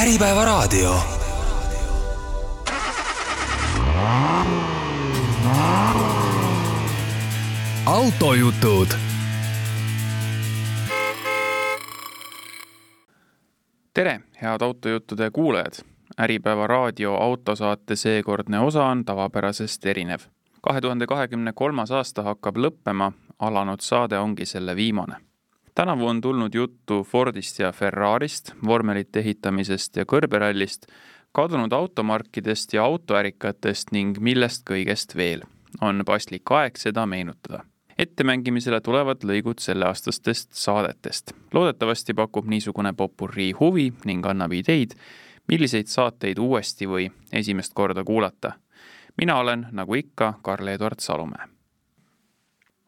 Äripäevaraadio. autojutud. tere, head autojuttude kuulajad. Äripäeva raadio autosaate seekordne osa on tavapärasest erinev. kahe tuhande kahekümne kolmas aasta hakkab lõppema, alanud saade ongi selle viimane tänavu on tulnud juttu Fordist ja Ferrarist, vormelite ehitamisest ja kõrberallist, kadunud automarkidest ja autoärikatest ning millest kõigest veel. on paslik aeg seda meenutada. ettemängimisele tulevad lõigud selleaastastest saadetest. loodetavasti pakub niisugune popurrii huvi ning annab ideid, milliseid saateid uuesti või esimest korda kuulata. mina olen, nagu ikka, Karl-Eduard Salumäe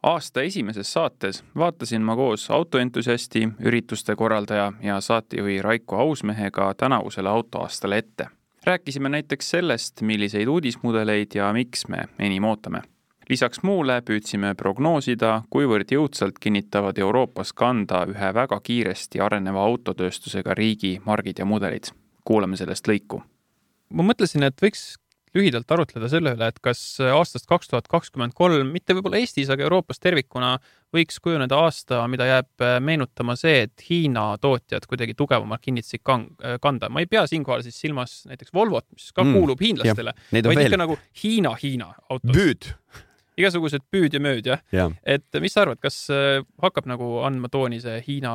aasta esimeses saates vaatasin ma koos autoentusiasti, ürituste korraldaja ja saatejuhi Raiko Ausmehega tänavusele autoaastale ette. rääkisime näiteks sellest, milliseid uudismudeleid ja miks me enim ootame. lisaks muule püüdsime prognoosida, kuivõrd jõudsalt kinnitavad Euroopas kanda ühe väga kiiresti areneva autotööstusega riigi margid ja mudelid. kuulame sellest lõiku ma mõtlesin, et võiks lühidalt arutleda selle üle, et kas aastast kaks tuhat kakskümmend kolm, mitte võib-olla Eestis, aga Euroopas tervikuna võiks kujuneda aasta, mida jääb meenutama see, et Hiina tootjad kuidagi tugevamalt kinnitasid kanda. ma ei pea siinkohal siis silmas näiteks Volvot, mis ka mm, kuulub hiinlastele, vaid veel. ikka nagu Hiina-Hiina autod. Büüd igasugused püüd ja mööd jah ja. ja.. et mis sa arvad, kas hakkab nagu andma tooni see Hiina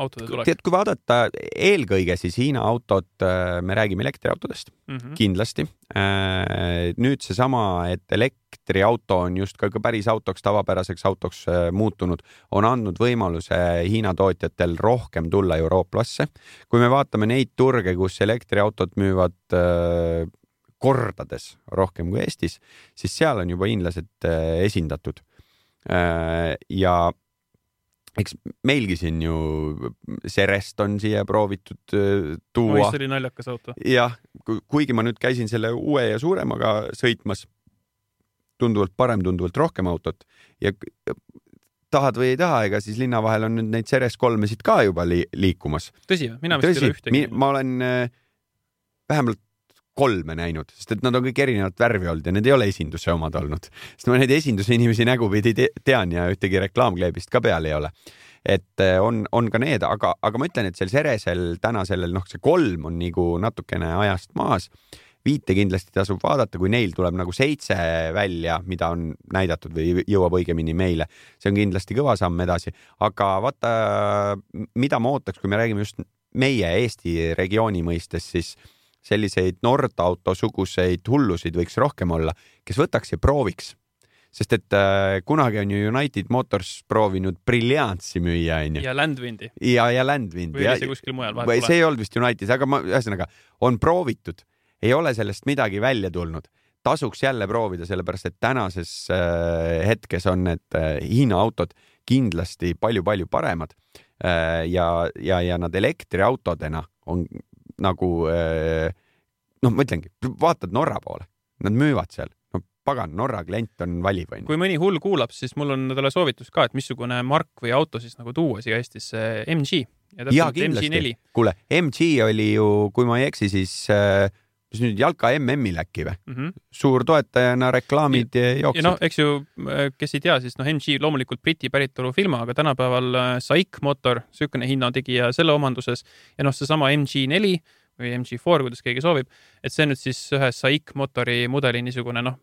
autode tulek? tead, kui vaadata eelkõige siis Hiina autot, äh, me räägime elektriautodest mm -hmm. kindlasti. Äh, nüüd seesama, et elektriauto on just ka päris autoks, tavapäraseks autoks äh, muutunud, on andnud võimaluse Hiina tootjatel rohkem tulla Euroopasse. kui me vaatame neid turge, kus elektriautod müüvad kordades rohkem kui Eestis, siis seal on juba hiinlased esindatud. ja eks meilgi siin ju Serest on siia proovitud äh, tuua. see oli naljakas auto. jah, kuigi ma nüüd käisin selle uue ja suuremaga sõitmas, tunduvalt parem, tunduvalt rohkem autot ja tahad või ei taha, ega siis linna vahel on nüüd neid Ceres kolmesid ka juba li liikumas. tõsi või? mina vist ei ole ühtegi. ma olen äh, vähemalt kolme näinud, sest et nad on kõik erinevat värvi olnud ja need ei ole esinduse omad olnud. sest ma neid esinduse inimesi nägupidi tean ja ühtegi reklaamkleebist ka peal ei ole. et eh, on, on ka need, aga, aga ma ütlen, et sel Seresel täna sellel, noh, see kolm on nagu natukene ajast maas. viite kindlasti tasub vaadata, kui neil tuleb nagu seitse välja, mida on näidatud või jõuab õigemini meile, see on kindlasti kõva samm edasi, aga vaata, mida ma ootaks, kui me räägime just meie Eesti regiooni mõistes, siis selliseid Nordauto suguseid hullusid võiks rohkem olla, kes võtaks ja prooviks. sest et äh, kunagi on ju United Motors proovinud Brilliantsi müüa, onju. ja Landwindi. ja, ja Landwindi. või oli see kuskil mujal vahepeal? see ei olnud vist Unitedis, aga ma, ühesõnaga on proovitud, ei ole sellest midagi välja tulnud tasuks jälle proovida, sellepärast et tänases äh, hetkes on need äh, Hiina autod kindlasti palju-palju paremad äh,. ja, ja, ja nad elektriautodena on nagu eh, noh, ma ütlengi, vaatad Norra poole, nad müüvad seal, no pagan, Norra klient on valiv, onju. kui mõni hull kuulab, siis mul on talle soovitus ka, et missugune mark või auto siis nagu tuua siia Eestisse, MG. ja, ja kindlasti, kuule, MG oli ju, kui ma ei eksi, siis äh, mis nüüd jalka MM-il äkki või mm? -hmm. suur toetajana reklaamid jooksid. ja noh, eks ju, kes ei tea, siis noh, MG loomulikult Briti päritolu firma, aga tänapäeval äh, SAIC mootor, niisugune hinnategija selle omanduses ja noh, seesama MG4 või MG4, kuidas keegi soovib, et see nüüd siis ühe SAIC mootori mudeli niisugune noh,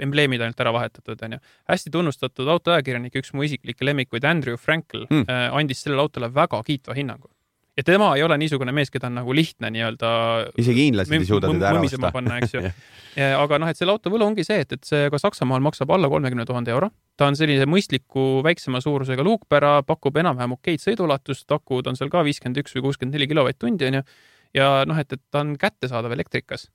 embleemid ainult ära vahetatud, onju. hästi tunnustatud autoajakirjanik, üks mu isiklikke lemmikuid, Andrew Frankel mm., andis sellele autole väga kiitva hinnangu ja tema ei ole niisugune mees, keda on nagu lihtne nii-öelda. isegi hiinlased ei suuda teda ära osta. panna, eks ju aga noh, et selle auto võlu ongi see, et, et see ka Saksamaal maksab alla kolmekümne tuhande euro. ta on sellise mõistliku väiksema suurusega luukpära, pakub enam-vähem okeid sõiduulatust, akud on seal ka viiskümmend üks või kuuskümmend neli kilovatt-tundi onju. ja noh, et, et ta on kättesaadav elektrikas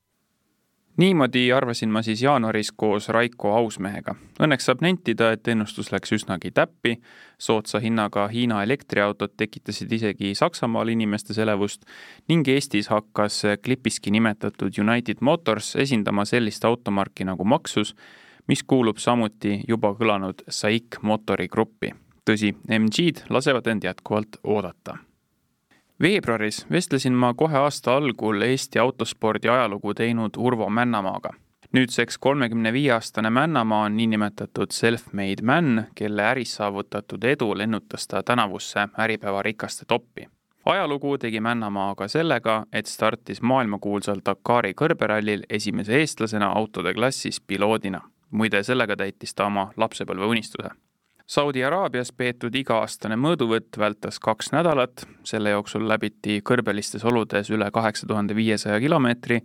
niimoodi arvasin ma siis jaanuaris koos Raiko Ausmehega. Õnneks saab nentida, et ennustus läks üsnagi täppi, soodsa hinnaga Hiina elektriautod tekitasid isegi Saksamaal inimestes elevust ning Eestis hakkas klipiski nimetatud United Motors esindama sellist automarki nagu Maxus, mis kuulub samuti juba kõlanud SAIC mootorigruppi. tõsi, MG-d lasevad end jätkuvalt oodata veebruaris vestlesin ma kohe aasta algul Eesti autospordi ajalugu teinud Urvo Männamaaga. nüüdseks kolmekümne viie aastane Männamaa on niinimetatud self-made man, kelle äris saavutatud edu lennutas ta tänavusse Äripäeva rikaste toppi ajalugu tegi Männamaa aga sellega, et startis maailmakuulsal Dakari kõrberallil esimese eestlasena autode klassis piloodina. muide, sellega täitis ta oma lapsepõlveunistuse Saudi Araabias peetud iga-aastane mõõduvõtt vältas kaks nädalat, selle jooksul läbiti kõrbelistes oludes üle kaheksa tuhande viiesaja kilomeetri,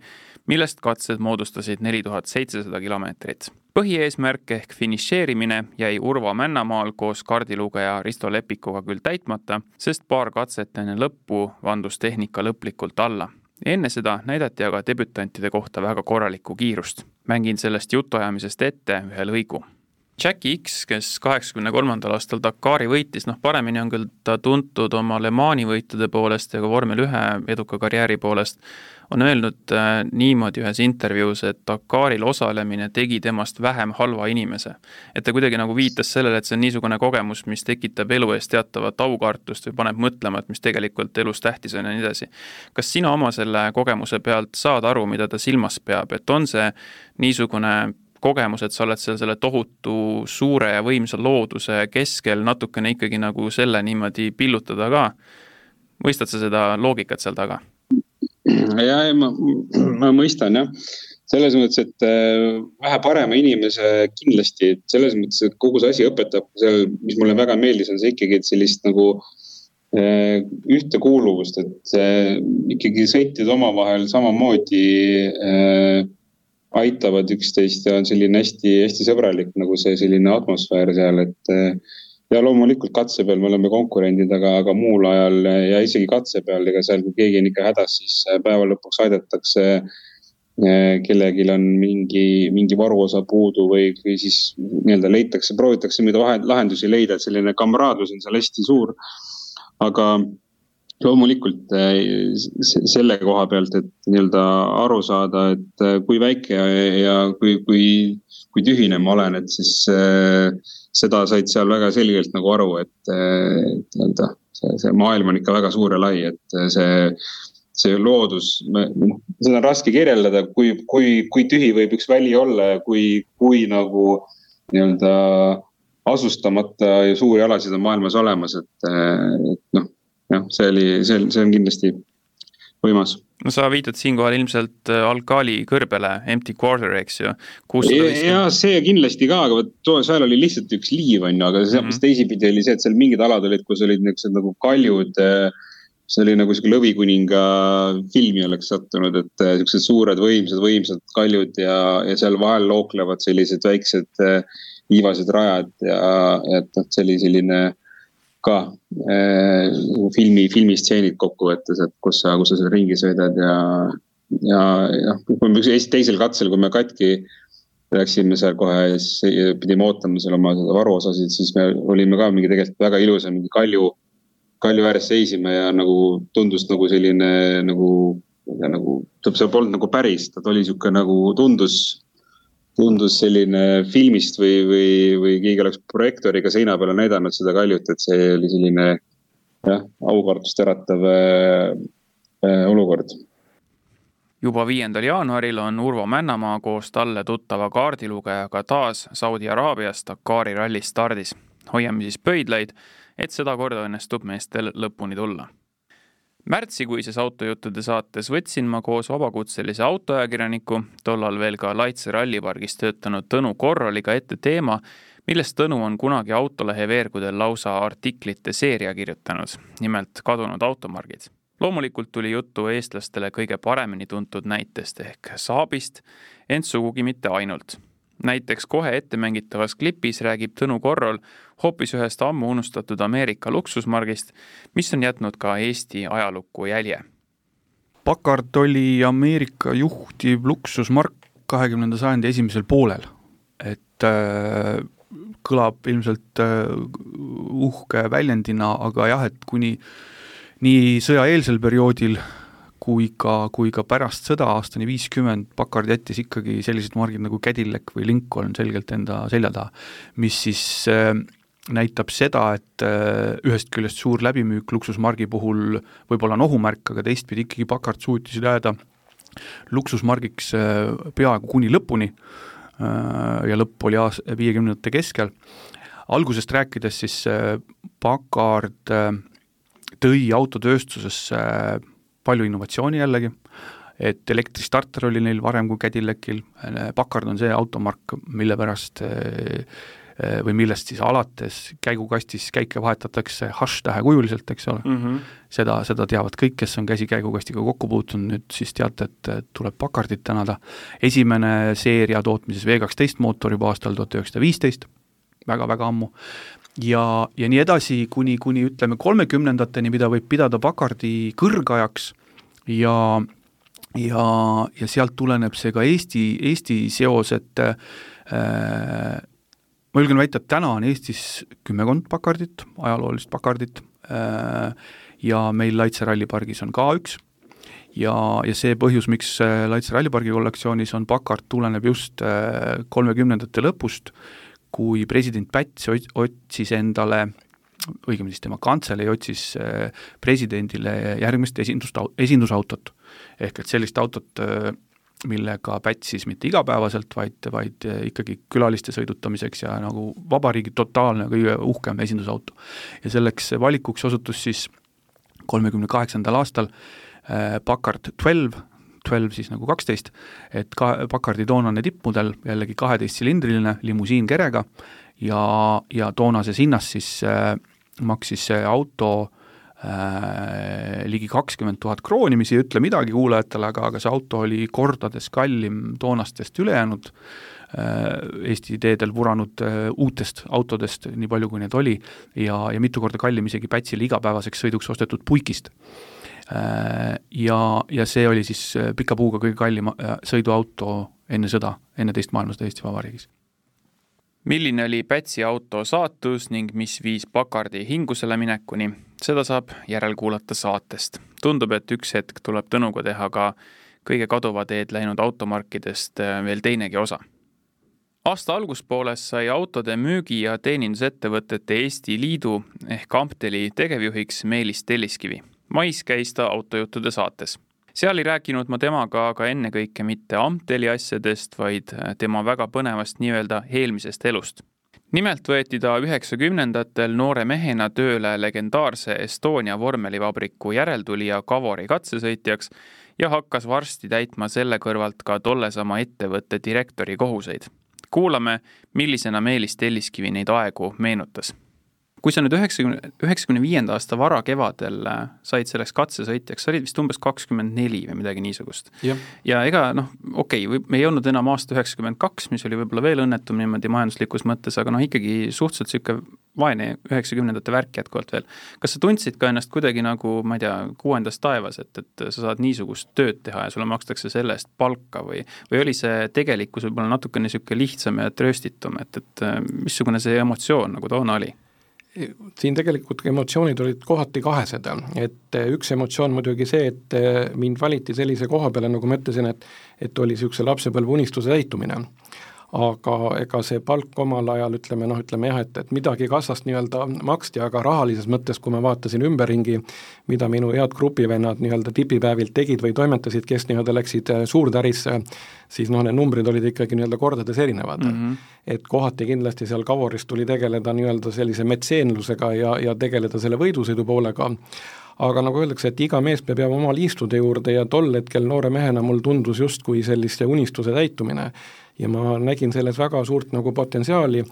millest katsed moodustasid neli tuhat seitsesada kilomeetrit. põhieesmärk ehk finišeerimine jäi Urvo Männamaal koos kaardilugeja Risto Lepikuga küll täitmata, sest paar katset enne lõppu vandus tehnika lõplikult alla enne seda näidati aga debütantide kohta väga korralikku kiirust. mängin sellest jutuajamisest ette ühe lõigu Jackie X, kes kaheksakümne kolmandal aastal Dakari võitis, noh, paremini on küll ta tuntud oma Le Mani võitude poolest ja ka vormel ühe eduka karjääri poolest, on öelnud äh, niimoodi ühes intervjuus, et Dakaril osalemine tegi temast vähem halva inimese. et ta kuidagi nagu viitas sellele, et see on niisugune kogemus, mis tekitab elu ees teatavat aukartust või paneb mõtlema, et mis tegelikult elus tähtis on ja nii edasi. kas sina oma selle kogemuse pealt saad aru, mida ta silmas peab, et on see niisugune kogemus, et sa oled seal selle tohutu suure ja võimsa looduse keskel natukene ikkagi nagu selle niimoodi pillutada ka. mõistad sa seda loogikat seal taga? ja, ja ma, ma mõistan jah, selles mõttes, et äh, vähe parema inimese kindlasti, et selles mõttes, et kogu see asi õpetab seal, mis mulle väga meeldis, on see ikkagi, et sellist nagu äh, ühtekuuluvust, et äh, ikkagi sõitjad omavahel samamoodi aitavad üksteist ja on selline hästi-hästi sõbralik nagu see selline atmosfäär seal, et. ja loomulikult katse peal me oleme konkurendid, aga, aga muul ajal ja isegi katse peal, ega seal, kui keegi on ikka hädas, siis päeva lõpuks aidatakse kellelgi on mingi, mingi varuosa puudu või, või siis nii-öelda leitakse, proovitakse mingeid lahendusi leida, et selline kamraadlus on seal hästi suur. aga loomulikult äh, selle koha pealt, et nii-öelda aru saada, et äh, kui väike ja, kui, kui, kui tühine ma olen, et siis äh, seda said seal väga selgelt nagu aru, et nii-öelda see, see maailm on ikka väga suur ja lai, et see, see loodus, noh, seda on raske kirjeldada, kui, kui, kui tühi võib üks väli olla ja kui, kui nagu nii-öelda asustamata ja suuri alasid on maailmas olemas, et, et noh jah, see oli, see, see on kindlasti võimas no sa viitad siinkohal ilmselt äh, Alkali kõrbele, Empty Quarter, eks ju. ja see kindlasti ka, aga vot too, seal oli lihtsalt üks liiv on ju, aga see mm -hmm. teisipidi oli see, et seal mingid alad olid, kus olid niisugused nagu kaljud. Äh, see oli nagu sihuke Lõvikuninga filmi oleks sattunud, et äh, siuksed suured võimsad, võimsad kaljud ja, ja seal vahel looklevad sellised väiksed liivased rajad ja, et noh, see oli selline ka äh, filmi, filmistseenid kokkuvõttes, et kus sa, kus sa seal ringi sõidad ja, ja, ja kui me teisel katsel, kui me katki läksime seal kohe, siis pidime ootama seal oma varuosasid, siis me olime ka mingi tegelikult väga ilusa mingi kalju, kalju ääres seisime ja nagu tundus nagu selline nagu, nagu, see polnud nagu päris, ta oli sihuke nagu tundus tundus selline filmist või, või, või keegi oleks projektooriga seina peale näidanud seda kaljut, et see oli selline jah, aukartust äratav äh, äh, olukord. juba viiendal jaanuaril on Urvo Männamaa koos talle tuttava kaardilugejaga taas Saudi Araabias Dakari ralli stardis. hoiame siis pöidlaid, et sedakorda õnnestub meestel lõpuni tulla märtsikuises autojuttude saates võtsin ma koos vabakutselise autoajakirjaniku, tollal veel ka Laitse rallipargis töötanud Tõnu Korraliga ette teema, millest Tõnu on kunagi Autolehe veergudel lausa artiklite seeria kirjutanud, nimelt kadunud automargid. loomulikult tuli juttu eestlastele kõige paremini tuntud näitest ehk Saabist, ent sugugi mitte ainult näiteks kohe ettemängitavas klipis räägib Tõnu Korrol hoopis ühest ammu unustatud Ameerika luksusmargist, mis on jätnud ka Eesti ajalukku jälje. Packard oli Ameerika juhtiv luksusmark kahekümnenda sajandi esimesel poolel, et äh, kõlab ilmselt äh, uhke väljendina, aga jah, et kuni nii sõjaeelsel perioodil kui ka, kui ka pärast sõda aastani viiskümmend Packard jättis ikkagi sellised margid nagu Cadillac või Lincoln selgelt enda selja taha, mis siis äh, näitab seda, et äh, ühest küljest suur läbimüük luksusmargi puhul võib-olla on ohumärk, aga teistpidi ikkagi Packard suutis jääda luksusmargiks äh, peaaegu kuni lõpuni äh, ja lõpp oli aas-, viiekümnendate keskel. algusest rääkides siis Packard tõi autotööstusesse palju innovatsiooni jällegi, et elektristarter oli neil varem kui Cadillacil, Packard on see automark, mille pärast Äh, või millest siis alates käigukastis käike vahetatakse hash-tähe kujuliselt, eks ole mm. -hmm. seda, seda teavad kõik, kes on käsi käigukastiga kokku puutunud, nüüd siis teate, et tuleb Packardit tänada. esimene seeria tootmises V12 mootor juba aastal tuhat üheksasada viisteist, väga-väga ammu, ja, ja nii edasi kuni, kuni ütleme kolmekümnendateni, mida võib pidada Packardi kõrgajaks. Ja ja, ja sealt tuleneb see ka Eesti, Eesti seos, et äh, ma julgen väita, et täna on Eestis kümmekond Packardit, ajaloolist Packardit äh, ja meil Laitse rallipargis on ka üks. Ja, ja see põhjus, miks äh, Laitse rallipargi kollektsioonis on Packard, tuleneb just äh, kolmekümnendate lõpust, kui president Päts otsis endale õigemini siis tema kantselei otsis presidendile järgmist esindust, esindusautot. ehk et sellist autot millega Päts siis mitte igapäevaselt, vaid, vaid ikkagi külaliste sõidutamiseks ja nagu vabariigi totaalne kõige uhkem esindusauto. ja selleks valikuks osutus siis kolmekümne kaheksandal aastal äh, Packard Twelve, Twelve siis nagu kaksteist, et ka Packardi toonane tippmudel, jällegi kaheteistsilindriline limusiinkerega ja, ja toonases hinnas siis äh, maksis see auto äh, ligi kakskümmend tuhat krooni, mis ei ütle midagi kuulajatele, aga, aga see auto oli kordades kallim toonastest ülejäänud äh, Eesti teedel vuranud äh, uutest autodest, nii palju kui neid oli, ja, ja mitu korda kallim isegi Pätsile igapäevaseks sõiduks ostetud puikist. Ja, ja see oli siis äh, pika puuga kõige kallim äh, sõiduauto enne sõda, enne teist maailmasõda Eesti Vabariigis milline oli Pätsi auto saatus ning mis viis Pakardi hingusele minekuni, seda saab järelkuulata saatest. tundub, et üks hetk tuleb Tõnuga teha ka kõige kaduva teed läinud automarkidest äh, veel teinegi osa. aasta alguspooles sai autode müügi- ja teenindusettevõtete Eesti Liidu ehk Ampteli tegevjuhiks Meelis Telliskivi. Mais käis ta autojuttude saates seal ei rääkinud ma temaga aga ennekõike mitte Amteli asjadest, vaid äh, tema väga põnevast nii-öelda eelmisest elust. nimelt võeti ta üheksakümnendatel noore mehena tööle legendaarse Estonia vormelivabriku järeltulija Kavori katsesõitjaks ja hakkas varsti täitma selle kõrvalt ka tollesama ettevõtte direktori kohuseid. kuulame, millisena Meelis Telliskivi neid aegu meenutas kui sa nüüd üheksakümne, üheksakümne viienda aasta varakevadel äh, said selleks katsesõitjaks, sa olid vist umbes kakskümmend neli või midagi niisugust. ja ega noh, okei okay,, me ei olnud enam aasta üheksakümmend kaks, mis oli võib-olla veel õnnetum niimoodi majanduslikus mõttes, aga noh, ikkagi suhteliselt niisugune vaene üheksakümnendate värk jätkuvalt veel. kas sa tundsid ka ennast kuidagi nagu, ma ei tea, kuuendas taevas, et, et sa saad niisugust tööd teha ja sulle makstakse selle eest palka või, või oli see tegelikkus võib-olla natukene niisugune lihtsam ja trööstitum, et, et missugune see emotsioon nagu toona oli? Siin tegelikult emotsioonid olid kohati kahesed, et üks emotsioon muidugi see, et mind valiti sellise koha peale, nagu ma ütlesin, et et oli niisuguse lapsepõlve unistuse täitumine aga ega see palk omal ajal ütleme noh, ütleme jah, et, et midagi kassast nii-öelda maksti, aga rahalises mõttes, kui ma vaatasin ümberringi, mida minu head grupivennad nii-öelda tipipäevilt tegid või toimetasid, kes nii-öelda läksid äh, suurtärisse, siis noh, need numbrid olid ikkagi nii-öelda kordades erinevad mm. -hmm. et kohati kindlasti seal Kavoris tuli tegeleda nii-öelda sellise metseenlusega ja, ja tegeleda selle võidusõidu poolega, aga nagu öeldakse, et iga mees peab jääma oma liistude juurde ja tol hetkel noore mehena mul tundus justkui sellise unistuse täitumine ja ma nägin selles väga suurt nagu potentsiaali.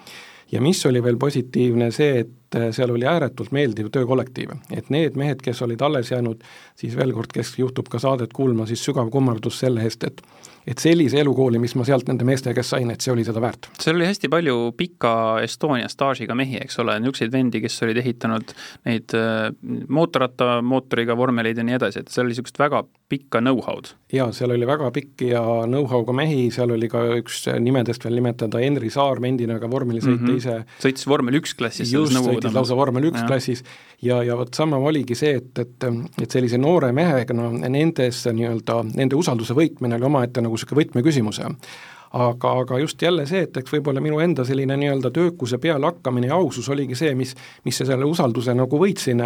Ja mis oli veel positiivne, see, et äh, seal oli ääretult meeldiv töökollektiiv. et need mehed, kes olid alles jäänud, siis veel kord, kes juhtub ka saadet kuulma, siis sügav kummardus selle eest, et et sellise elukooli, mis ma sealt nende meeste käest sain, et see oli seda väärt. seal oli hästi palju pika Estonia staažiga mehi, eks ole, niisuguseid vendi, kes olid ehitanud neid äh, mootorrattamootoriga vormeleid ja nii edasi, et seal oli niisugust väga pikka know-how'd. jaa, seal oli väga pikk ja know-how'ga mehi, seal oli ka üks nimedest veel nimetada, Henri Saar, endine ka vormelisõitja mm -hmm. ise. sõitis vormel üks klassis. just, sõitis lausa vormel üks klassis. Ja, ja vot sama oligi see, et, et, et sellise noore mehega no nendes nii-öelda, nende usalduse võitmine oli omaette nagu niisugune võtmeküsimus aga, aga just jälle see, et eks võib-olla minu enda selline nii-öelda töökuse pealehakkamine ja ausus oligi see, mis, mis selle usalduse nagu võitsin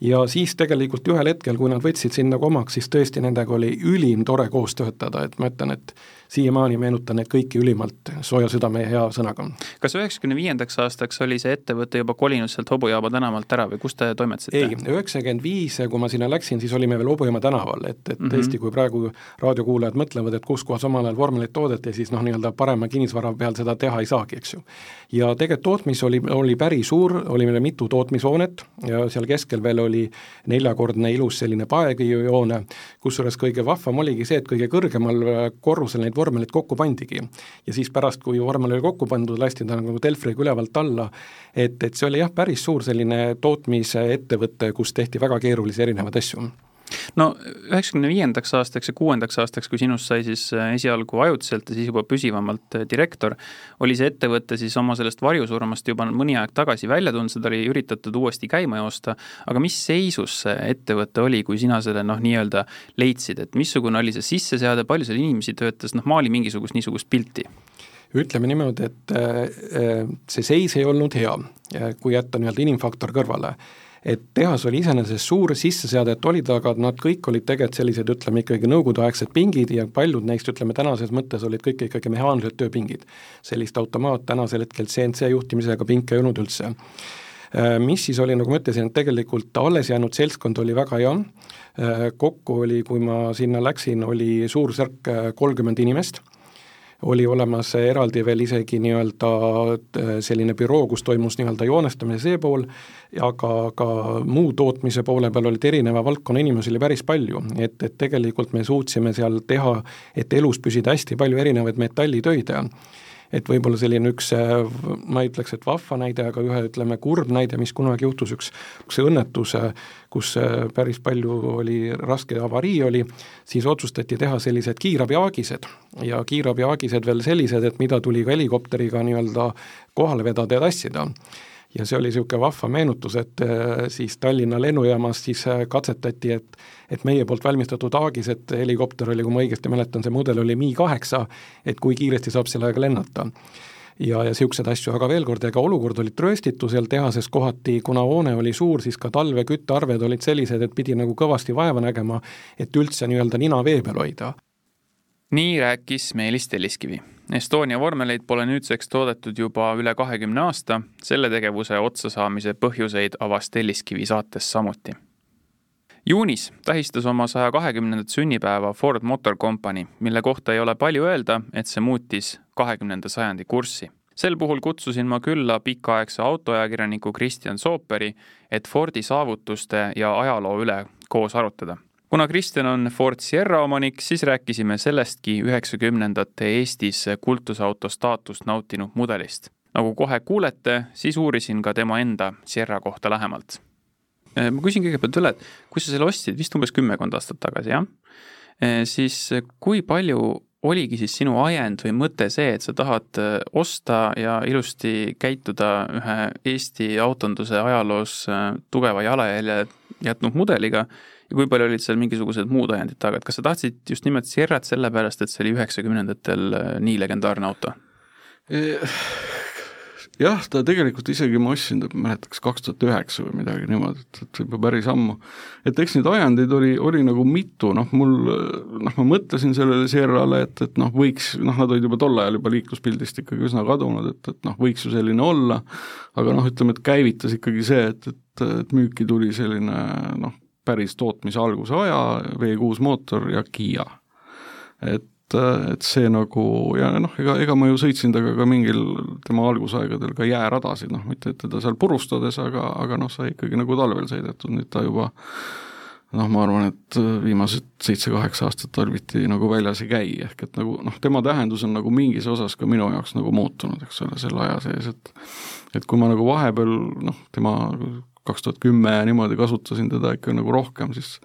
ja siis tegelikult ühel hetkel, kui nad võtsid sind nagu omaks, siis tõesti nendega oli ülim tore koos töötada, et ma ütlen, et siiamaani meenutan neid kõiki ülimalt sooja südame ja hea sõnaga. kas üheksakümne viiendaks aastaks oli see ettevõte juba kolinud sealt Hobujaama tänavalt ära või kus te toimetasite? ei, üheksakümmend viis, kui ma sinna läksin, siis olime veel Hobujaama tänaval, et, et mm -hmm. tõesti, kui praegu raadiokuulajad mõtlevad, et kus kohas omal ajal vormelit toodeti, siis noh, nii-öelda parema kinnisvara peal seda teha ei saagi, eks ju. ja tegelikult tootmis oli, oli päris suur, oli meil mitu tootmishoonet ja seal keskel veel oli neljakordne ilus selline paekiiujoone, kusjuures kõige vahvam oligi see, et kõige kõrgemal korrusel neid vormelid kokku pandigi. ja siis pärast, kui vormel oli kokku pandud, lasti ta nagu telfriga ülevalt alla, et, et see oli jah, päris suur selline tootmisettevõte, kus tehti väga keerulisi erinevaid asju no üheksakümne viiendaks aastaks ja kuuendaks aastaks, kui sinust sai siis äh, esialgu ajutiselt ja siis juba püsivamalt äh, direktor, oli see ettevõte siis oma sellest varjusurmast juba mõni aeg tagasi välja tulnud, seda oli üritatud uuesti käima joosta, aga mis seisus see ettevõte oli, kui sina selle noh, nii-öelda leidsid, et missugune oli see sisseseade, palju seal inimesi töötas, noh maali mingisugust niisugust pilti. Ütleme niimoodi, et äh, see seis ei olnud hea, kui jätta nii-öelda inimfaktor kõrvale et tehas oli iseenesest suur, sisseseadet olid, aga nad kõik olid tegelikult sellised, ütleme ikkagi nõukogudeaegsed pingid ja paljud neist, ütleme tänases mõttes olid kõik ikkagi mehaansed tööpingid. sellist automaat tänasel hetkel CNC juhtimisega pinke ei olnud üldse. Äh, mis siis oli, nagu ma ütlesin, et tegelikult alles jäänud seltskond oli väga hea, äh, kokku oli, kui ma sinna läksin, oli suurusjärk äh, kolmkümmend inimest oli olemas eraldi veel isegi nii-öelda äh, selline büroo, kus toimus nii-öelda joonestamine see pool, aga ka muu tootmise poole peal olid erineva valdkonna inimesi oli päris palju, et, et tegelikult me suutsime seal teha, et elus püsida hästi palju erinevaid metallitöid ja et võib-olla selline üks, ma ei ütleks, et vahva näide, aga ühe, ütleme, kurb näide, mis kunagi juhtus, üks, üks õnnetus, kus päris palju oli, raske avarii oli, siis otsustati teha sellised kiirabiaagised ja kiirabiaagised veel sellised, et mida tuli ka helikopteriga nii-öelda kohale vedada ja tassida ja see oli niisugune vahva meenutus, et äh, siis Tallinna lennujaamas siis äh, katsetati, et et meie poolt valmistatud Aagis, et helikopter oli, kui ma õigesti mäletan, see mudel oli Mi kaheksa, et kui kiiresti saab sellega lennata ja, ja niisuguseid asju, aga veel kord, ega olukord oli trööstitu seal tehases kohati, kuna hoone oli suur, siis ka talve küttearved olid sellised, et pidi nagu kõvasti vaeva nägema, et üldse nii-öelda nina vee peal hoida. nii rääkis Meelis Telliskivi Estonia vormeleid pole nüüdseks toodetud juba üle kahekümne aasta, selle tegevuse otsasaamise põhjuseid avas Telliskivi saates samuti. juunis tähistas oma saja kahekümnendat sünnipäeva Ford Motor Company, mille kohta ei ole palju öelda, et see muutis kahekümnenda sajandi kurssi. sel puhul kutsusin ma külla pikaaegse autoajakirjaniku Kristjan Sooperi, et Fordi saavutuste ja ajaloo üle koos arutada kuna Kristjan on Ford Sierra omanik, siis rääkisime sellestki üheksakümnendate Eestis kultusauto staatust nautinud mudelist. nagu kohe kuulete, siis uurisin ka tema enda Sierra kohta lähemalt. Äh, ma küsin kõigepealt üle, et kui sa selle ostsid, vist umbes kümmekond aastat tagasi, jah? Äh, siis kui palju oligi siis sinu ajend või mõte see, et sa tahad äh, osta ja ilusti käituda ühe Eesti autonduse ajaloos tugeva jalajälje jätnud mudeliga ja kui palju olid seal mingisugused muud ajendid taga, et kas sa tahtsid just nimelt Sierrat sellepärast, et see oli üheksakümnendatel äh, nii legendaarne auto? jah, ta tegelikult isegi ma ostsin ta, mäletaks kaks tuhat üheksa või midagi niimoodi, et, et juba päris ammu. et eks neid ajendeid oli, oli nagu mitu, noh mul, noh ma mõtlesin sellele Sierrale, et, et noh, võiks, noh nad olid juba tol ajal juba liikluspildist ikkagi üsna kadunud, et, et noh, võiks ju selline olla, aga noh, ütleme, et käivitas ikkagi see, et, et, et müüki tuli selline noh, päris tootmise alguse aja, V6 mootor ja Kiia. et, et see nagu ja noh, ega, ega ma ju sõitsin temaga ka mingil tema algusaegadel ka jääradasid, noh mitte et teda seal purustades, aga, aga noh, sai ikkagi nagu talvel sõidetud, nüüd ta juba noh, ma arvan, et viimased seitse-kaheksa aastat talviti nagu väljas ei käi, ehk et nagu noh, tema tähendus on nagu mingis osas ka minu jaoks nagu muutunud, eks ole, selle aja sees, et et kui ma nagu vahepeal noh, tema kaks tuhat kümme ja niimoodi kasutasin teda ikka nagu rohkem, siis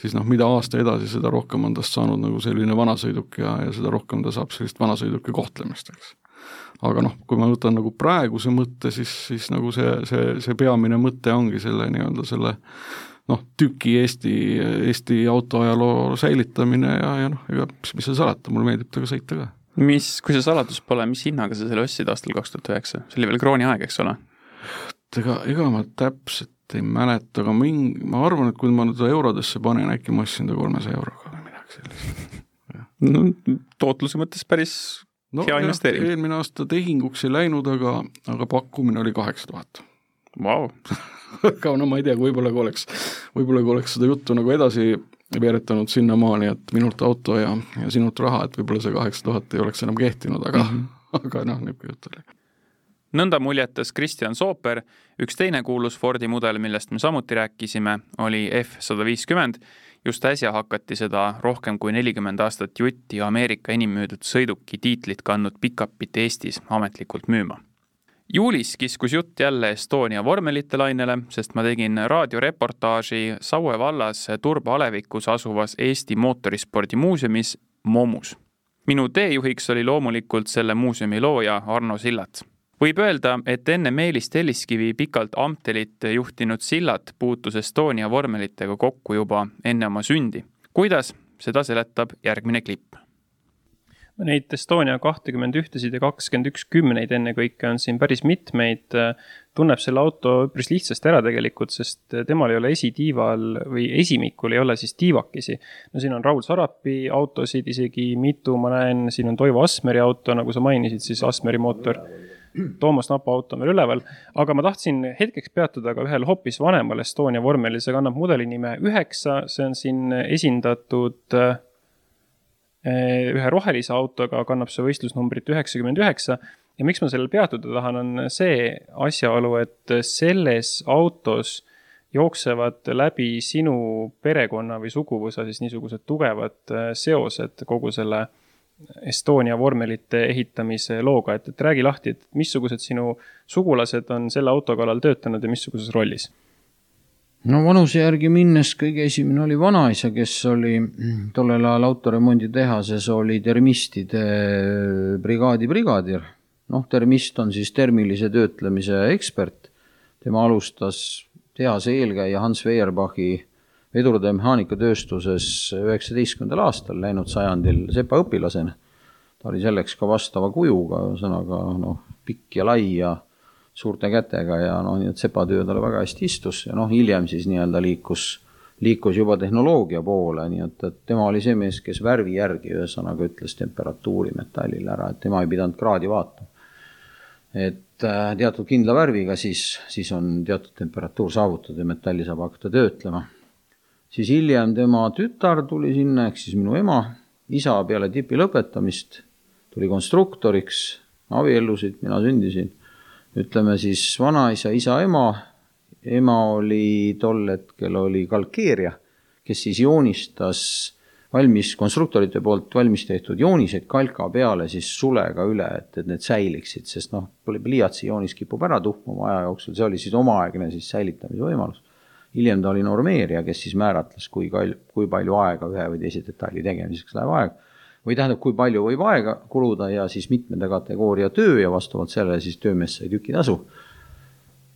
siis noh, mida aasta edasi, seda rohkem on tast saanud nagu selline vanasõiduk ja, ja seda rohkem ta saab sellist vanasõiduki kohtlemist, eks. aga noh, kui ma võtan nagu praeguse mõtte, siis, siis nagu see, see, see peamine mõte ongi selle nii-öelda selle noh, tüki Eesti, Eesti autoajaloo säilitamine ja, ja noh, ega mis, mis seal salata, mulle meeldib temaga sõita ka mis, kui see saladus pole, mis hinnaga sa selle ostsid aastal kaks tuhat üheksa, see oli veel krooni aeg, eks ole? Ega, ega ma täpselt ei mäleta, aga mingi, ma arvan, et kui ma nüüd eurodesse panen, äkki ma ostsin ta kolmesaja euroga või midagi sellist. no tootluse mõttes päris no, hea investeering. eelmine aasta tehinguks ei läinud, aga, aga pakkumine oli kaheksa tuhat. Vau. aga no ma ei tea, võib-olla kui oleks, võib-olla kui oleks seda juttu nagu edasi veeretanud sinnamaani, et minult auto ja, ja sinult raha, et võib-olla see kaheksa tuhat ei oleks enam kehtinud, aga mm, -hmm. aga noh, niisugune jutt oli nõnda muljetas Kristjan Sooper, üks teine kuulus Fordi mudel, millest me samuti rääkisime, oli F sada viiskümmend. just äsja hakati seda rohkem kui nelikümmend aastat jutti Ameerika enim müüdud sõiduki tiitlit kandnud pikapit Eestis ametlikult müüma. juulis kiskus jutt jälle Estonia vormelite lainele, sest ma tegin raadioreportaaži Saue vallas Turba alevikus asuvas Eesti Mootorispordimuuseumis Momus minu teejuhiks oli loomulikult selle muuseumi looja Arno Sillat võib öelda, et enne Meelis Telliskivi pikalt Amtelit juhtinud Sillat puutus Estonia vormelitega kokku juba enne oma sündi. kuidas, seda seletab järgmine klipp. Neid Estonia kahtekümmend ühtesid ja kakskümmend üks kümneid ennekõike on siin päris mitmeid. tunneb selle auto üpris lihtsasti ära tegelikult, sest temal ei ole esitiival või esimikul ei ole siis tiivakesi. no siin on Raul Sarapi autosid isegi mitu, ma näen, siin on Toivo Asmeri auto, nagu sa mainisid, siis Asmeri mootor Toomas Napa auto on veel üleval, aga ma tahtsin hetkeks peatuda ka ühel hoopis vanemal Estonia vormelil, see kannab mudeli nime üheksa, see on siin esindatud eh, ühe rohelise autoga, kannab see võistlusnumbrit üheksakümmend üheksa. ja miks ma sellel peatuda tahan, on see asjaolu, et selles autos jooksevad läbi sinu perekonna või suguvõsa siis niisugused tugevad eh, seosed kogu selle Estonia vormelite ehitamise looga, et, et räägi lahti, et missugused sinu sugulased on selle auto kallal töötanud ja missuguses rollis? no vanuse järgi minnes kõige esimene oli vanaisa, kes oli tollel ajal autoremonditehases, oli termistide brigaadi brigaadir. noh, termist on siis termilise töötlemise ekspert. tema alustas tehase eelkäija Hans Weierbachi vedurite mehaanikatööstuses üheksateistkümnendal aastal läinud sajandil sepaõpilasena. ta oli selleks ka vastava kujuga, ühesõnaga noh, pikk ja lai ja suurte kätega ja noh, nii et sepatöö talle väga hästi istus ja noh, hiljem siis nii-öelda liikus, liikus juba tehnoloogia poole, nii et, et tema oli see mees, kes värvi järgi ühesõnaga ütles temperatuuri metallile ära, et tema ei pidanud kraadi vaatama. et äh, teatud kindla värviga, siis, siis on teatud temperatuur saavutatud ja metalli saab hakata töötlema siis hiljem tema tütar tuli sinna, ehk siis minu ema, isa peale tipi lõpetamist tuli konstruktoriks, abiellusid, mina sündisin. ütleme siis vanaisa, isa, ema, ema oli tol hetkel oli kalkeerija, kes siis joonistas valmis, konstruktorite poolt valmis tehtud jooniseid kalka peale siis sulega üle, et, et need säiliksid, sest noh, pliiatsi joonis kipub ära tuhmuma aja jooksul, see oli siis omaaegne siis säilitamise võimalus hiljem ta oli normeerija, kes siis määratles, kui kal-, kui palju aega ühe või teise detaili tegemiseks läheb aega. või tähendab, kui palju võib aega kuluda ja siis mitmenda kategooria töö ja vastavalt sellele siis töömees sai tükitasu.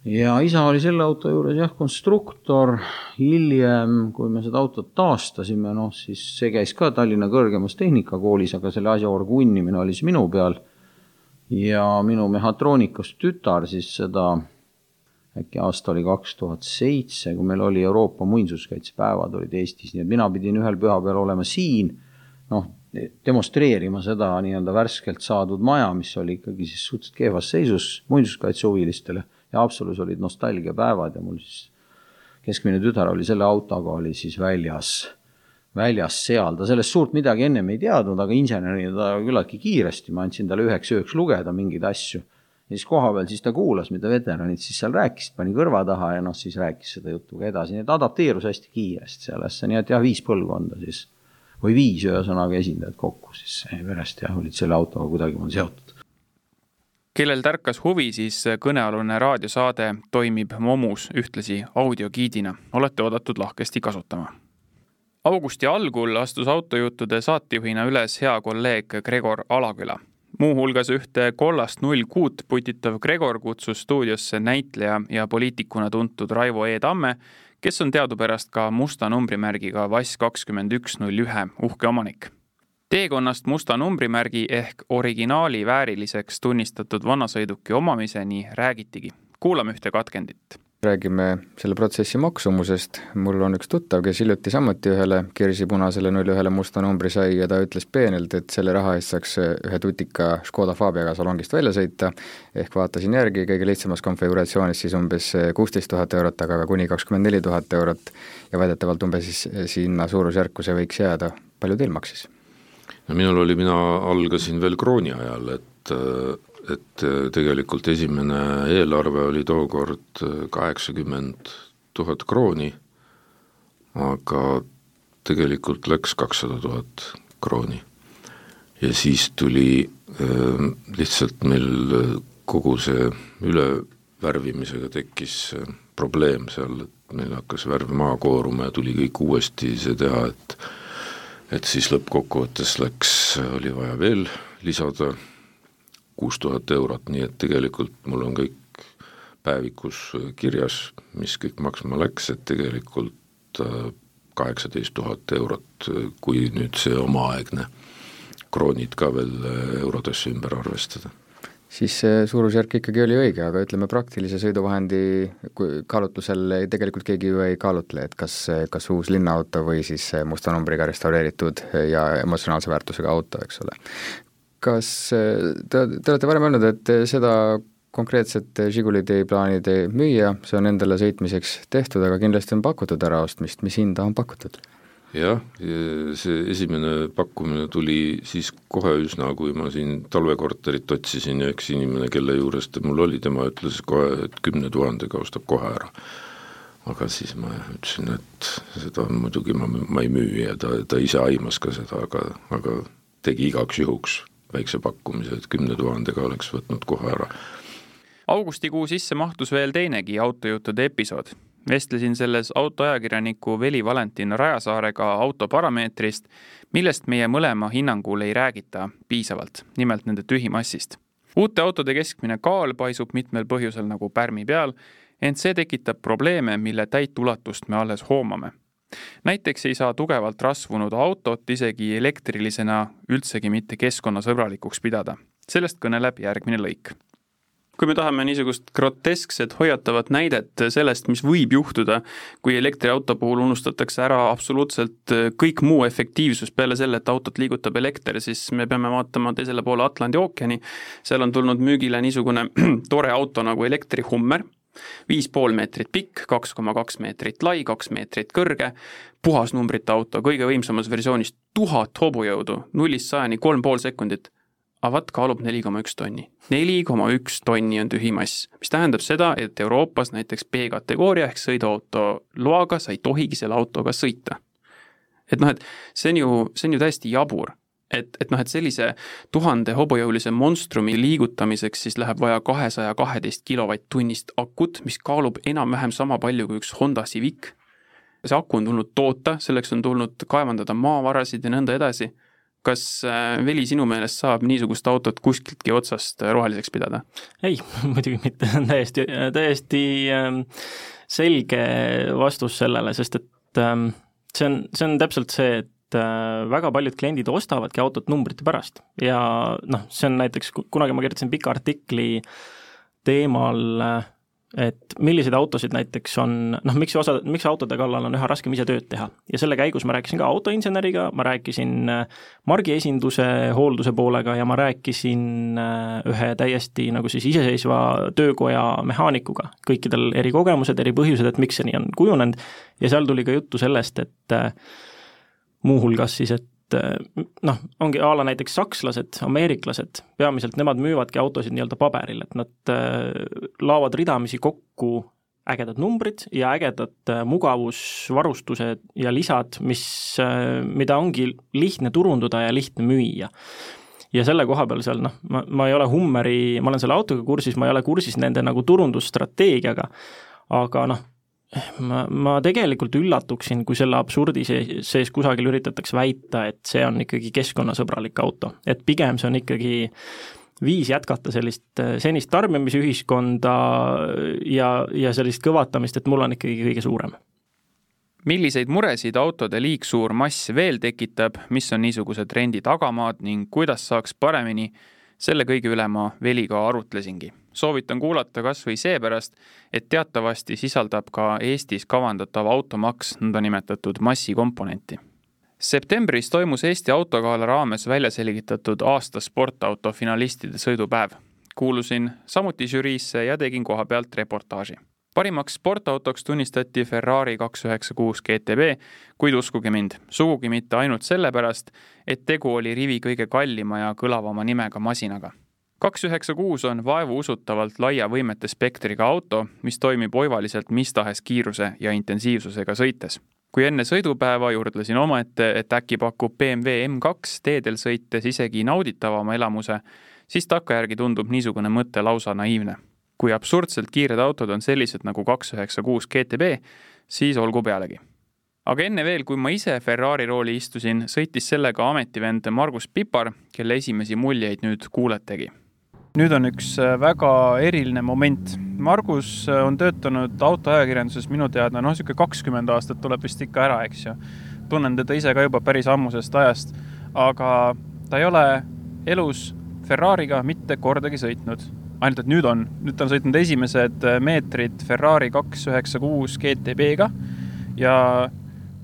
ja isa oli selle auto juures jah, konstruktor, hiljem, kui me seda autot taastasime, noh siis see käis ka Tallinna Kõrgemas Tehnikakoolis, aga selle asja orgunnimine oli siis minu peal. ja minu mehhatroonikast tütar siis seda äkki aasta oli kaks tuhat seitse, kui meil oli Euroopa muinsuskaitsepäevad olid Eestis, nii et mina pidin ühel pühapäeval olema siin, noh, demonstreerima seda nii-öelda värskelt saadud maja, mis oli ikkagi siis suhteliselt kehvas seisus muinsuskaitsehuvilistele. Ja Haapsalus olid nostalgiapäevad ja mul siis keskmine tütar oli selle autoga, oli siis väljas, väljas seal, ta sellest suurt midagi ennem ei teadnud, aga insenerina ta küllaltki kiiresti, ma andsin talle üheks ööks lugeda mingeid asju ja siis kohapeal siis ta kuulas, mida veteranid siis seal rääkisid, pani kõrva taha ja noh, siis rääkis seda juttu ka edasi, nii et adapteerus hästi kiiresti sellesse, nii et jah, viis põlvkonda siis või viis ühesõnaga esindajat kokku siis perest jah, olid selle autoga kuidagimoodi seotud. kellel tärkas huvi, siis kõnealune raadiosaade toimib Momus ühtlasi audiogiidina, olete oodatud lahkesti kasutama. Augusti algul astus autojuttude saatejuhina üles hea kolleeg Gregor Alaküla muuhulgas ühte kollast null kuut putitav Gregor kutsus stuudiosse näitleja ja poliitikuna tuntud Raivo E Tamme, kes on teadupärast ka musta numbrimärgiga Vass kakskümmend üks null ühe uhke omanik. teekonnast musta numbrimärgi ehk originaali vääriliseks tunnistatud vanasõiduki omamiseni räägitigi. kuulame ühte katkendit räägime selle protsessi maksumusest, mul on üks tuttav, kes hiljuti samuti ühele kirsipunasele null ühele musta numbri sai ja ta ütles peenelt, et selle raha eest saaks ühe tutika Škoda Fabiaga salongist välja sõita, ehk vaatasin järgi, kõige lihtsamas konfiguratsioonis siis umbes kuusteist tuhat eurot, aga ka kuni kakskümmend neli tuhat eurot. Ja väidetavalt umbes siis sinna suurusjärku see võiks jääda, palju teil maksis? no minul oli, mina algasin veel krooni ajal, et et äh, tegelikult esimene eelarve oli tookord äh, kaheksakümmend tuhat krooni, aga tegelikult läks kakssada tuhat krooni. ja siis tuli äh, lihtsalt meil kogu see ülevärvimisega tekkis probleem seal, et meil hakkas värv maha kooruma ja tuli kõik uuesti see teha, et et siis lõppkokkuvõttes läks, oli vaja veel lisada kuus tuhat eurot, nii et tegelikult mul on kõik päevikus kirjas, mis kõik maksma läks, et tegelikult äh, kaheksateist tuhat eurot, kui nüüd see omaaegne kroonid ka veel äh, eurodesse ümber arvestada. Siis see suurusjärk ikkagi oli õige, aga ütleme, praktilise sõiduvahendi kaalutlusel tegelikult keegi ju ei kaalutle, et kas, kas uus linnaauto või siis musta numbriga restaureeritud ja emotsionaalse väärtusega auto, eks ole kas te, te olete varem öelnud, et seda konkreetset Žigulit ei plaani te müüa, see on endale sõitmiseks tehtud, aga kindlasti on pakutud äraostmist, mis hinda on pakutud? jah, see esimene pakkumine tuli siis kohe üsna, kui ma siin talvekorterit otsisin ja üks inimene, kelle juures ta mul oli, tema ütles kohe, et kümne tuhandega ostab kohe ära. aga siis ma ütlesin, et seda muidugi ma, ma ei müü ja ta, ta ise aimas ka seda, aga, aga tegi igaks juhuks väikse pakkumise, et kümne tuhandega oleks võtnud kohe ära. augustikuu sisse mahtus veel teinegi autojuttude episood. vestlesin selles autoajakirjaniku Veli Valentin Rajasaarega auto parameetrist, millest meie mõlema hinnangul ei räägita piisavalt, nimelt nende tühimassist. uute autode keskmine kaal paisub mitmel põhjusel nagu pärmi peal, ent see tekitab probleeme, mille täit ulatust me alles hoomame näiteks ei saa tugevalt rasvunud autot isegi elektrilisena üldsegi mitte keskkonnasõbralikuks pidada. sellest kõneleb järgmine lõik kui me tahame niisugust groteskset hoiatavat näidet sellest, mis võib juhtuda, kui elektriauto puhul unustatakse ära absoluutselt kõik muu efektiivsus peale selle, et autot liigutab elekter, siis me peame vaatama teisele poole Atlandi ookeani. seal on tulnud müügile niisugune tore auto nagu elektrihummer viis pool meetrit pikk, kaks koma kaks meetrit lai, kaks meetrit kõrge, puhasnumbrite auto, kõige võimsamas versioonis tuhat hobujõudu, nullist sajani kolm pool sekundit. aga vaat kaalub neli koma üks tonni. neli koma üks tonni on tühimass, mis tähendab seda, et Euroopas näiteks B-kategooria ehk sõiduauto loaga sa ei tohigi selle autoga sõita. et noh, et see on ju, see on ju täiesti jabur et, et noh, et sellise tuhande hobujõulise monstrumi liigutamiseks siis läheb vaja kahesaja kaheteist kilovatt-tunnist akut, mis kaalub enam-vähem sama palju kui üks Honda Civic. see aku on tulnud toota, selleks on tulnud kaevandada maavarasid ja nõnda edasi. kas äh, Veli, sinu meelest saab niisugust autot kuskiltki otsast roheliseks pidada? ei, muidugi mitte, täiesti, täiesti ähm, selge vastus sellele, sest et ähm, see on, see on täpselt see, et et äh, väga paljud kliendid ostavadki autot numbrite pärast. Ja noh, see on näiteks, kunagi ma kirjutasin pika artikli teemal, äh, et milliseid autosid näiteks on, noh, miks osa, miks autode kallal on üha raskem ise tööd teha. Ja selle käigus ma rääkisin ka autoinseneriga, ma rääkisin äh, margiesinduse hoolduse poolega ja ma rääkisin ühe täiesti nagu siis iseseisva töökoja mehaanikuga, kõikidel eri kogemused, eri põhjused, et miks see nii on kujunenud. Ja seal tuli ka juttu sellest, et muuhulgas siis, et eh, noh, ongi a la näiteks sakslased, ameeriklased, peamiselt nemad müüvadki autosid nii-öelda paberil, et nad äh, laovad ridamisi kokku ägedad numbrid ja ägedad äh, mugavusvarustused ja lisad, mis mida ongi lihtne turundada ja lihtne müüa. ja selle koha peal seal noh, ma, ma ei ole Hummeri, ma olen selle autoga kursis, ma ei ole kursis nende nagu turundusstrateegiaga, aga noh, ma, ma tegelikult üllatuksin, kui selle absurdi sees, sees kusagil üritatakse väita, et see on ikkagi keskkonnasõbralik auto, et pigem see on ikkagi viis jätkata sellist äh, senist tarbimisühiskonda ja, ja sellist kõvatamist, et mul on ikkagi kõige suurem milliseid muresid autode liigsuur mass veel tekitab, mis on niisuguse trendi tagamaad ning kuidas saaks paremini, selle kõige üle ma Veliga arutlesingi. Soovitan kuulata kas või seepärast, et teatavasti sisaldab ka Eestis kavandatav automaks nõndanimetatud massikomponenti septembris toimus Eesti autogala raames välja selgitatud aasta sportauto finalistide sõidupäev. kuulusin samuti žüriisse ja tegin koha pealt reportaaži parimaks sportautoks tunnistati Ferrari kaks üheksa kuus GTB, kuid uskuge mind, sugugi mitte ainult sellepärast, et tegu oli rivi kõige kallima ja kõlavama nimega masinaga. Kaks üheksa kuus on vaevuusutavalt laia võimete spektriga auto, mis toimib oivaliselt mis tahes kiiruse ja intensiivsusega sõites. kui enne sõidupäeva juurdlesin omaette, et äkki pakub BMW M2 teedel sõites isegi nauditavama elamuse, siis takkajärgi tundub niisugune mõte lausa naiivne kui absurdselt kiired autod on sellised nagu kaks üheksa kuus GTB, siis olgu pealegi. aga enne veel, kui ma ise Ferrari rooli istusin, sõitis sellega ametivend Margus Pipar, kelle esimesi muljeid nüüd kuuletegi. Nüüd on üks äh, väga eriline moment. Margus äh, on töötanud autoajakirjanduses minu teada noh, niisugune kakskümmend aastat tuleb vist ikka ära, eks ju. tunnen teda ise ka juba päris ammusest ajast, aga ta ei ole elus Ferrari'ga mitte kordagi sõitnud ainult et nüüd on, nüüd ta on sõitnud esimesed äh, meetrid Ferrari kaks üheksa kuus GTB-ga ja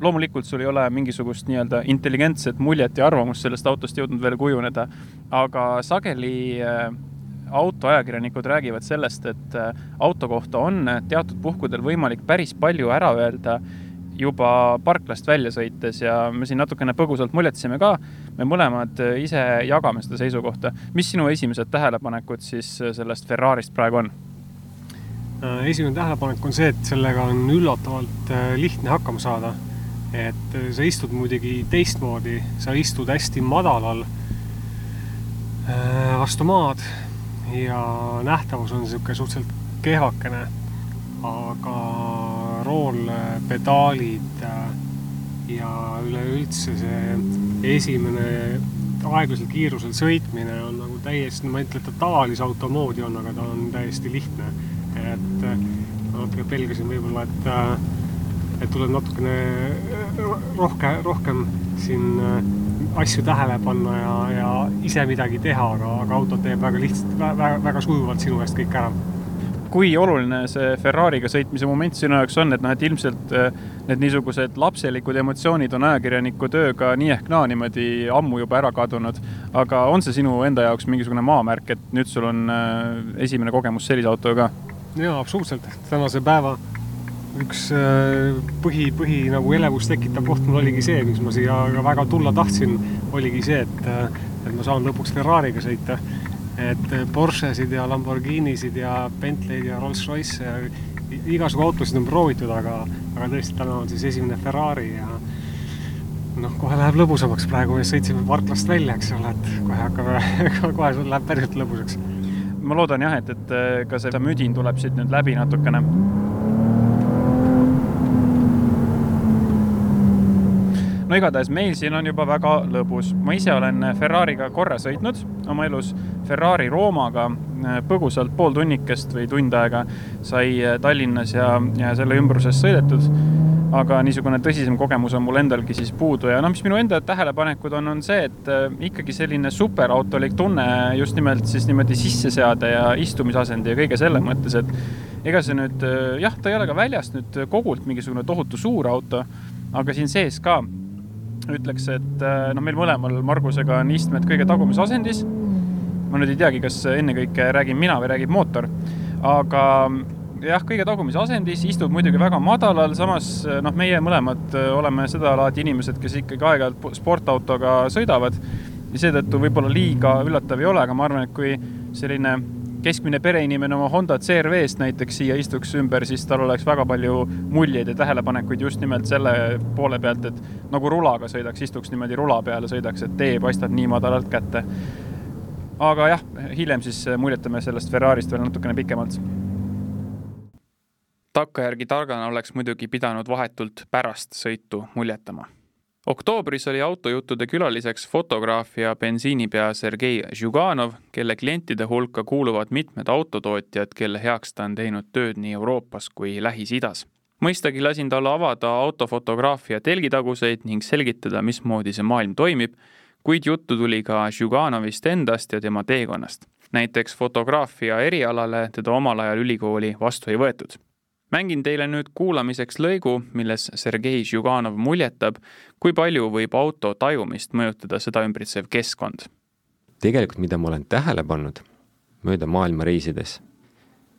loomulikult sul ei ole mingisugust nii-öelda intelligentset muljet ja arvamust sellest autost jõudnud veel kujuneda, aga sageli äh, autoajakirjanikud räägivad sellest, et äh, auto kohta on teatud puhkudel võimalik päris palju ära öelda juba parklast välja sõites ja me siin natukene põgusalt muljetasime ka, me mõlemad ise jagame seda seisukohta. mis sinu esimesed tähelepanekud siis sellest Ferrarist praegu on? Äh, esimene tähelepanek on see, et sellega on üllatavalt äh, lihtne hakkama saada. et äh, sa istud muidugi teistmoodi, sa istud hästi madalal vastu maad ja nähtavus on niisugune suhteliselt kehvakene, aga roolpedaalid äh, ja üleüldse see esimene aeglasel kiirusel sõitmine on nagu täiesti, ma ei ütle, et ta tavalise auto moodi on, aga ta on täiesti lihtne. et äh, ma natuke pelgasin võib-olla, et, äh, et tuleb natukene rohke, rohkem siin asju tähele panna ja, ja ise midagi teha, aga, aga auto teeb väga lihtsalt, väga, väga sujuvalt sinu eest kõik ära kui oluline see Ferrari'ga sõitmise moment sinu jaoks on, et noh, et ilmselt äh, need niisugused lapselikud emotsioonid on ajakirjaniku tööga nii ehk naa niimoodi ammu juba ära kadunud. aga on see sinu enda jaoks mingisugune maamärk, et nüüd sul on äh, esimene kogemus sellise autoga jaa, absoluutselt. tänase päeva üks äh, põhi, põhi nagu elevust tekitav koht mul oligi see, miks ma siia väga tulla tahtsin, oligi see, et, et ma saan lõpuks Ferrari'ga sõita et Porschesid ja Lamborghinisid ja Bentley'd ja Rolls-Royce ja igasugu autosid on proovitud, aga, aga tõesti, täna on siis esimene Ferrari ja noh, kohe läheb lõbusamaks, praegu me sõitsime parklast välja, eks ole, et kohe hakkab, kohe läheb päriselt lõbusaks. ma loodan jah, et, et ka see müdin tuleb siit nüüd läbi natukene no igatahes meil siin on juba väga lõbus. ma ise olen Ferrari'ga korra sõitnud oma elus, Ferrari Roomaga äh, põgusalt pool tunnikest või tund aega sai äh, Tallinnas ja, ja selle ümbruses sõidetud. Aga niisugune tõsisem kogemus on mul endalgi siis puudu. Ja noh, mis minu enda tähelepanekud on, on see, et äh, ikkagi selline superautolik tunne just nimelt siis niimoodi sisseseade ja istumisasendi ja kõige selle mõttes, et ega see nüüd jah, ta ei ole ka väljast nüüd kogult mingisugune tohutu suur auto, aga siin sees ka ütleks, et noh, meil mõlemal Margusega on istmed kõige tagumises asendis. ma nüüd ei teagi, kas ennekõike räägin mina või räägib mootor, aga jah, kõige tagumises asendis, istub muidugi väga madalal, samas noh, meie mõlemad äh, oleme sedalaadi inimesed, kes ikkagi aeg-ajalt sportautoga sõidavad ja seetõttu võib-olla liiga üllatav ei ole, aga ma arvan, et kui selline keskmine pereinimene oma Honda CRV-st näiteks siia istuks ümber, siis tal oleks väga palju muljeid ja tähelepanekuid just nimelt selle poole pealt, et nagu rulaga sõidaks, istuks niimoodi rula peal ja sõidaks, et tee paistab nii madalalt kätte. aga jah, hiljem siis muljetame sellest Ferrarist veel natukene pikemalt. takkajärgi targana oleks muidugi pidanud vahetult pärast sõitu muljetama oktoobris oli autojuttude külaliseks fotograaf ja bensiinipea Sergei Žuganov, kelle klientide hulka kuuluvad mitmed autotootjad, kelle heaks ta on teinud tööd nii Euroopas kui Lähis-Idas. mõistagi lasin tal avada autofotograafia telgitaguseid ning selgitada, mismoodi see maailm toimib, kuid juttu tuli ka Žuganovist endast ja tema teekonnast. näiteks fotograafia erialale teda omal ajal ülikooli vastu ei võetud. Mängin teile nüüd kuulamiseks lõigu, milles Sergei Žuganov muljetab, kui palju võib auto tajumist mõjutada seda ümbritsev keskkond. tegelikult, mida ma olen tähele pannud mööda maailma reisides,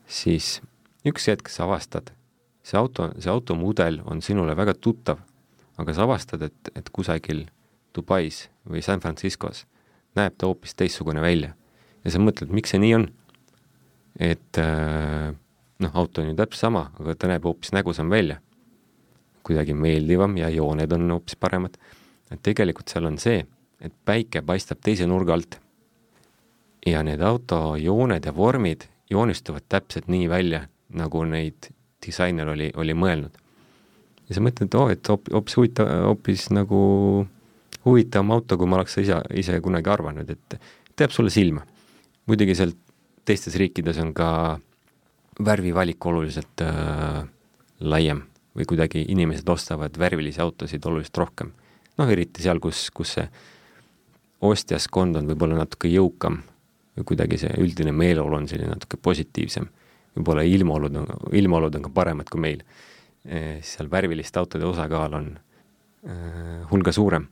siis üks hetk sa avastad, see auto, see automudel on sinule väga tuttav, aga sa avastad, et, et kusagil Dubais või San Franciscos näeb ta hoopis teistsugune välja. ja sa mõtled, miks see nii on? et äh, noh, auto on ju täpselt sama, aga ta näeb hoopis nägusam välja. kuidagi meeldivam ja jooned on hoopis paremad. et tegelikult seal on see, et päike paistab teise nurga alt. ja need auto jooned ja vormid joonistuvad täpselt nii välja, nagu neid disainer oli, oli mõelnud. ja sa mõtled, oo, et hoopis huvitav, hoopis nagu huvitavam auto, kui ma oleks ise, ise kunagi arvanud, et teeb sulle silma. muidugi seal teistes riikides on ka värvivalik oluliselt äh, laiem või kuidagi inimesed ostavad värvilisi autosid oluliselt rohkem. noh, eriti seal, kus, kus see ostjaskond on võib-olla natuke jõukam või kuidagi see üldine meeleolu on selline natuke positiivsem. võib-olla ilmaolud on, ilmaolud on ka paremad kui meil e,. seal värviliste autode osakaal on e, hulga suurem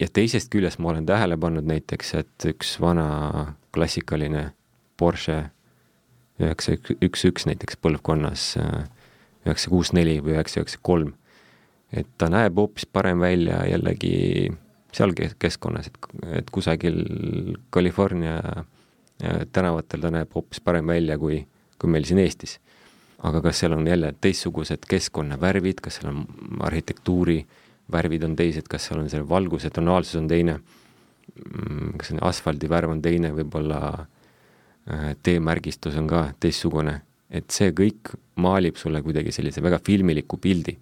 ja teisest küljest ma olen tähele pannud näiteks, et üks vana klassikaline Porsche üheksa üks üks näiteks põlvkonnas, üheksa kuus neli või üheksa üheksa kolm, et ta näeb hoopis parem välja jällegi seal keskkonnas, et, et kusagil California tänavatel ta näeb hoopis parem välja kui, kui meil siin Eestis. aga kas seal on jälle teistsugused keskkonnavärvid, kas seal on arhitektuuri äh, värvid on teised, kas seal on see valguse tonaalsus on teine, mm, kas asfaldi värv on teine, võib-olla äh, teemärgistus on ka teistsugune, et see kõik maalib sulle kuidagi sellise väga filmiliku pildi.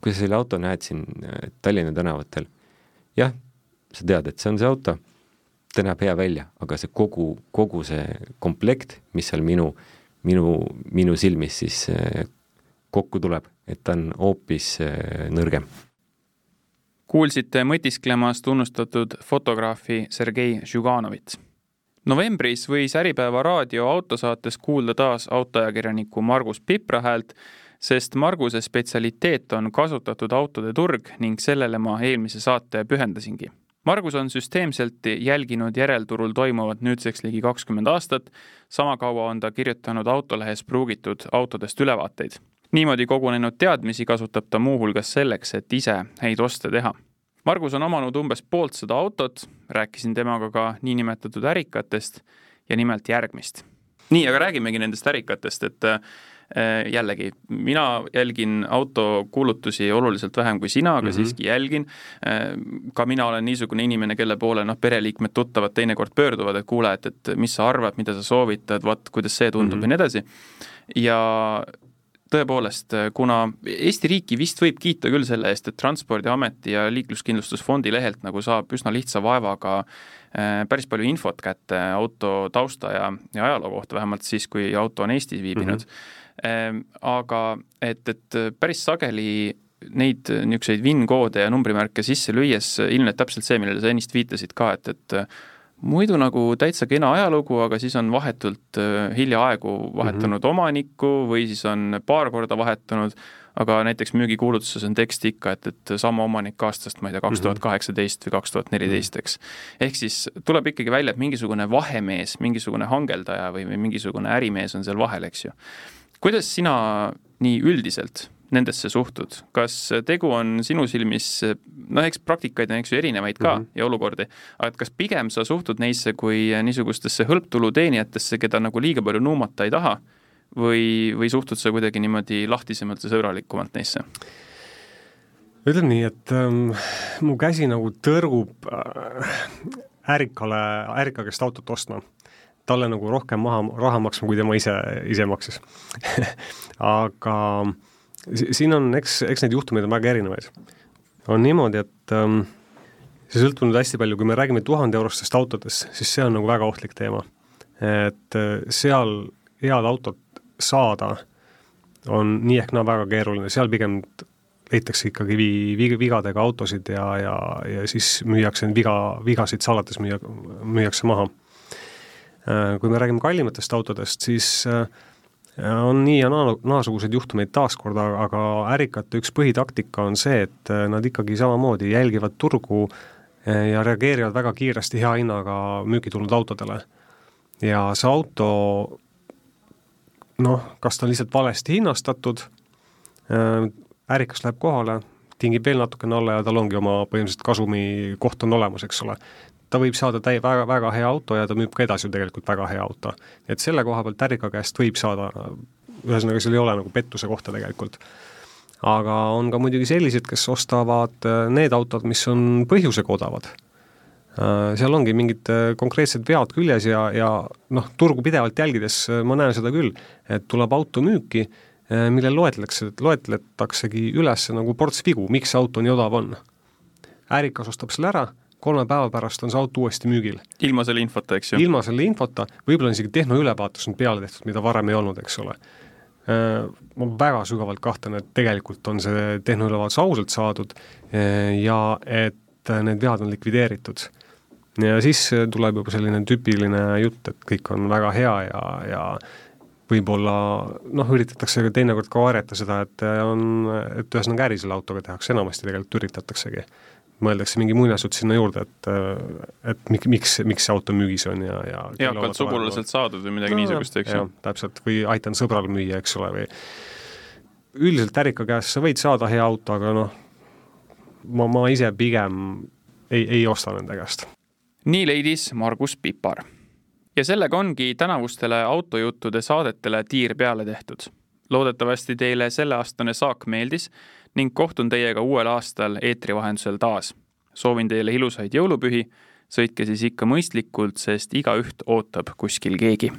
kui sa selle auto näed siin äh, Tallinna tänavatel, jah, sa tead, et see on see auto, ta näeb hea välja, aga see kogu, kogu see komplekt, mis seal minu, minu, minu silmis siis äh, kokku tuleb, et ta on hoopis nõrgem kuulsite mõtisklemas tunnustatud fotograafi Sergei Žuganovit. Novembris võis Äripäeva raadio autosaates kuulda taas autoajakirjaniku Margus Pipra häält, sest Marguse spetsialiteet on kasutatud autode turg ning sellele ma eelmise saate pühendasingi. Margus on süsteemselt jälginud järelturul toimuvat nüüdseks ligi kakskümmend aastat, sama kaua on ta kirjutanud autolehes pruugitud autodest ülevaateid niimoodi kogunenud teadmisi kasutab ta muuhulgas selleks, et ise häid oste teha. Margus on omanud umbes pooltsada autot, rääkisin temaga ka niinimetatud ärikatest ja nimelt järgmist. nii, aga räägimegi nendest ärikatest, et äh, jällegi, mina jälgin autokuulutusi oluliselt vähem kui sina, aga mm -hmm. siiski jälgin. Äh, ka mina olen niisugune inimene, kelle poole noh, pereliikmed, tuttavad teinekord pöörduvad, et kuule, et, et mis sa arvad, mida sa soovitad, vot kuidas see tundub mm -hmm. ja nii edasi. ja tõepoolest, kuna Eesti riiki vist võib kiita küll selle eest, et Transpordiameti ja Liikluskindlustusfondi lehelt nagu saab üsna lihtsa vaevaga äh, päris palju infot kätte auto tausta ja, ja ajaloo kohta, vähemalt siis, kui auto on Eestis viibinud mm. -hmm. aga et, et päris sageli neid niisuguseid VIN-koode ja numbrimärke sisse lüües ilmneb täpselt see, millele sa ennist viitasid ka, et, et muidu nagu täitsa kena ajalugu, aga siis on vahetult äh, hiljaaegu vahetanud mm -hmm. omanikku või siis on paar korda vahetanud, aga näiteks müügikuulutuses on tekst ikka, et, et sama omanik aastast, ma ei tea, kaks tuhat kaheksateist või kaks tuhat neliteist, eks. ehk siis tuleb ikkagi välja, et mingisugune vahemees, mingisugune hangeldaja või, või mingisugune ärimees on seal vahel, eks ju. kuidas sina nii üldiselt nendesse suhtud, kas tegu on sinu silmis, noh, eks praktikaid on, eks ju, erinevaid ka mm -hmm. ja olukordi, aga et kas pigem sa suhtud neisse kui niisugustesse hõlptulu teenijatesse, keda nagu liiga palju nuumata ei taha, või, või suhtud sa kuidagi niimoodi lahtisemalt ja sõbralikumalt neisse? ütlen nii, et ähm, mu käsi nagu tõrgub äh, ärikale, ärika käest autot ostma talle nagu rohkem maha, raha maksma, kui tema ise, ise maksis aga siin on, eks, eks neid juhtumeid on väga erinevaid. on niimoodi, et ähm, see sõltub nüüd hästi palju, kui me räägime tuhande eurostest autodest, siis see on nagu väga ohtlik teema. et äh, seal head autot saada on nii ehk naa väga keeruline, seal pigem leitakse ikkagi vi-, vi-, vigadega autosid ja, ja, ja siis müüakse neid viga, vigasid salates müüa, müüakse maha. Kui me räägime kallimatest autodest, siis on nii ja naa, naasuguseid juhtumeid taaskord, aga ärikate üks põhitaktika on see, et nad ikkagi samamoodi jälgivad turgu ja reageerivad väga kiiresti hea hinnaga müüki tulnud autodele. ja see auto noh, kas ta on lihtsalt valesti hinnastatud, ärikas läheb kohale, tingib veel natukene alla ja tal ongi oma põhimõtteliselt kasumi koht on olemas, eks ole. Ta võib saada täi-, väga, väga hea auto ja ta müüb ka edasi ju tegelikult väga hea auto. et selle koha pealt ärika käest võib saada, ühesõnaga seal ei ole nagu pettuse kohta tegelikult. aga on ka muidugi sellised, kes ostavad äh, need autod, mis on põhjusega odavad äh, seal ongi mingid äh, konkreetsed vead küljes ja, ja noh, turgu pidevalt jälgides ma näen seda küll, et tuleb auto müüki millel loetletakse, loetletaksegi üles nagu ports vigu, miks see auto nii odav on. ärikas ostab selle ära, kolme päeva pärast on see auto uuesti müügil. ilma selle infota, eks ju? ilma selle infota, võib-olla on isegi tehnoülevaatus on peale tehtud, mida varem ei olnud, eks ole. Äh, ma väga sügavalt kahtlen, et tegelikult on see tehnoülevaatus ausalt saadud äh, ja et need vead on likvideeritud. ja siis tuleb juba selline tüüpiline jutt, et kõik on väga hea ja, ja võib-olla noh, üritatakse teinekord ka varjata seda, et on, et ühesõnaga äri selle autoga tehakse, enamasti tegelikult üritataksegi. Mõeldakse mingi muinasjutt sinna juurde, et, et miks, miks, miks see auto müügis on ja, ja eakalt sugulaselt saadud või midagi no, niisugust, eks ju. täpselt, või aitan sõbral müüa, eks ole, või üldiselt ärika käest sa võid saada hea auto, aga noh, ma, ma ise pigem ei, ei osta nende käest. nii leidis Margus Pipar ja sellega ongi tänavustele autojuttude saadetele tiir peale tehtud. loodetavasti teile selleaastane saak meeldis ning kohtun teiega uuel aastal eetri vahendusel taas. soovin teile ilusaid jõulupühi, sõitke siis ikka mõistlikult, sest igaüht ootab kuskil keegi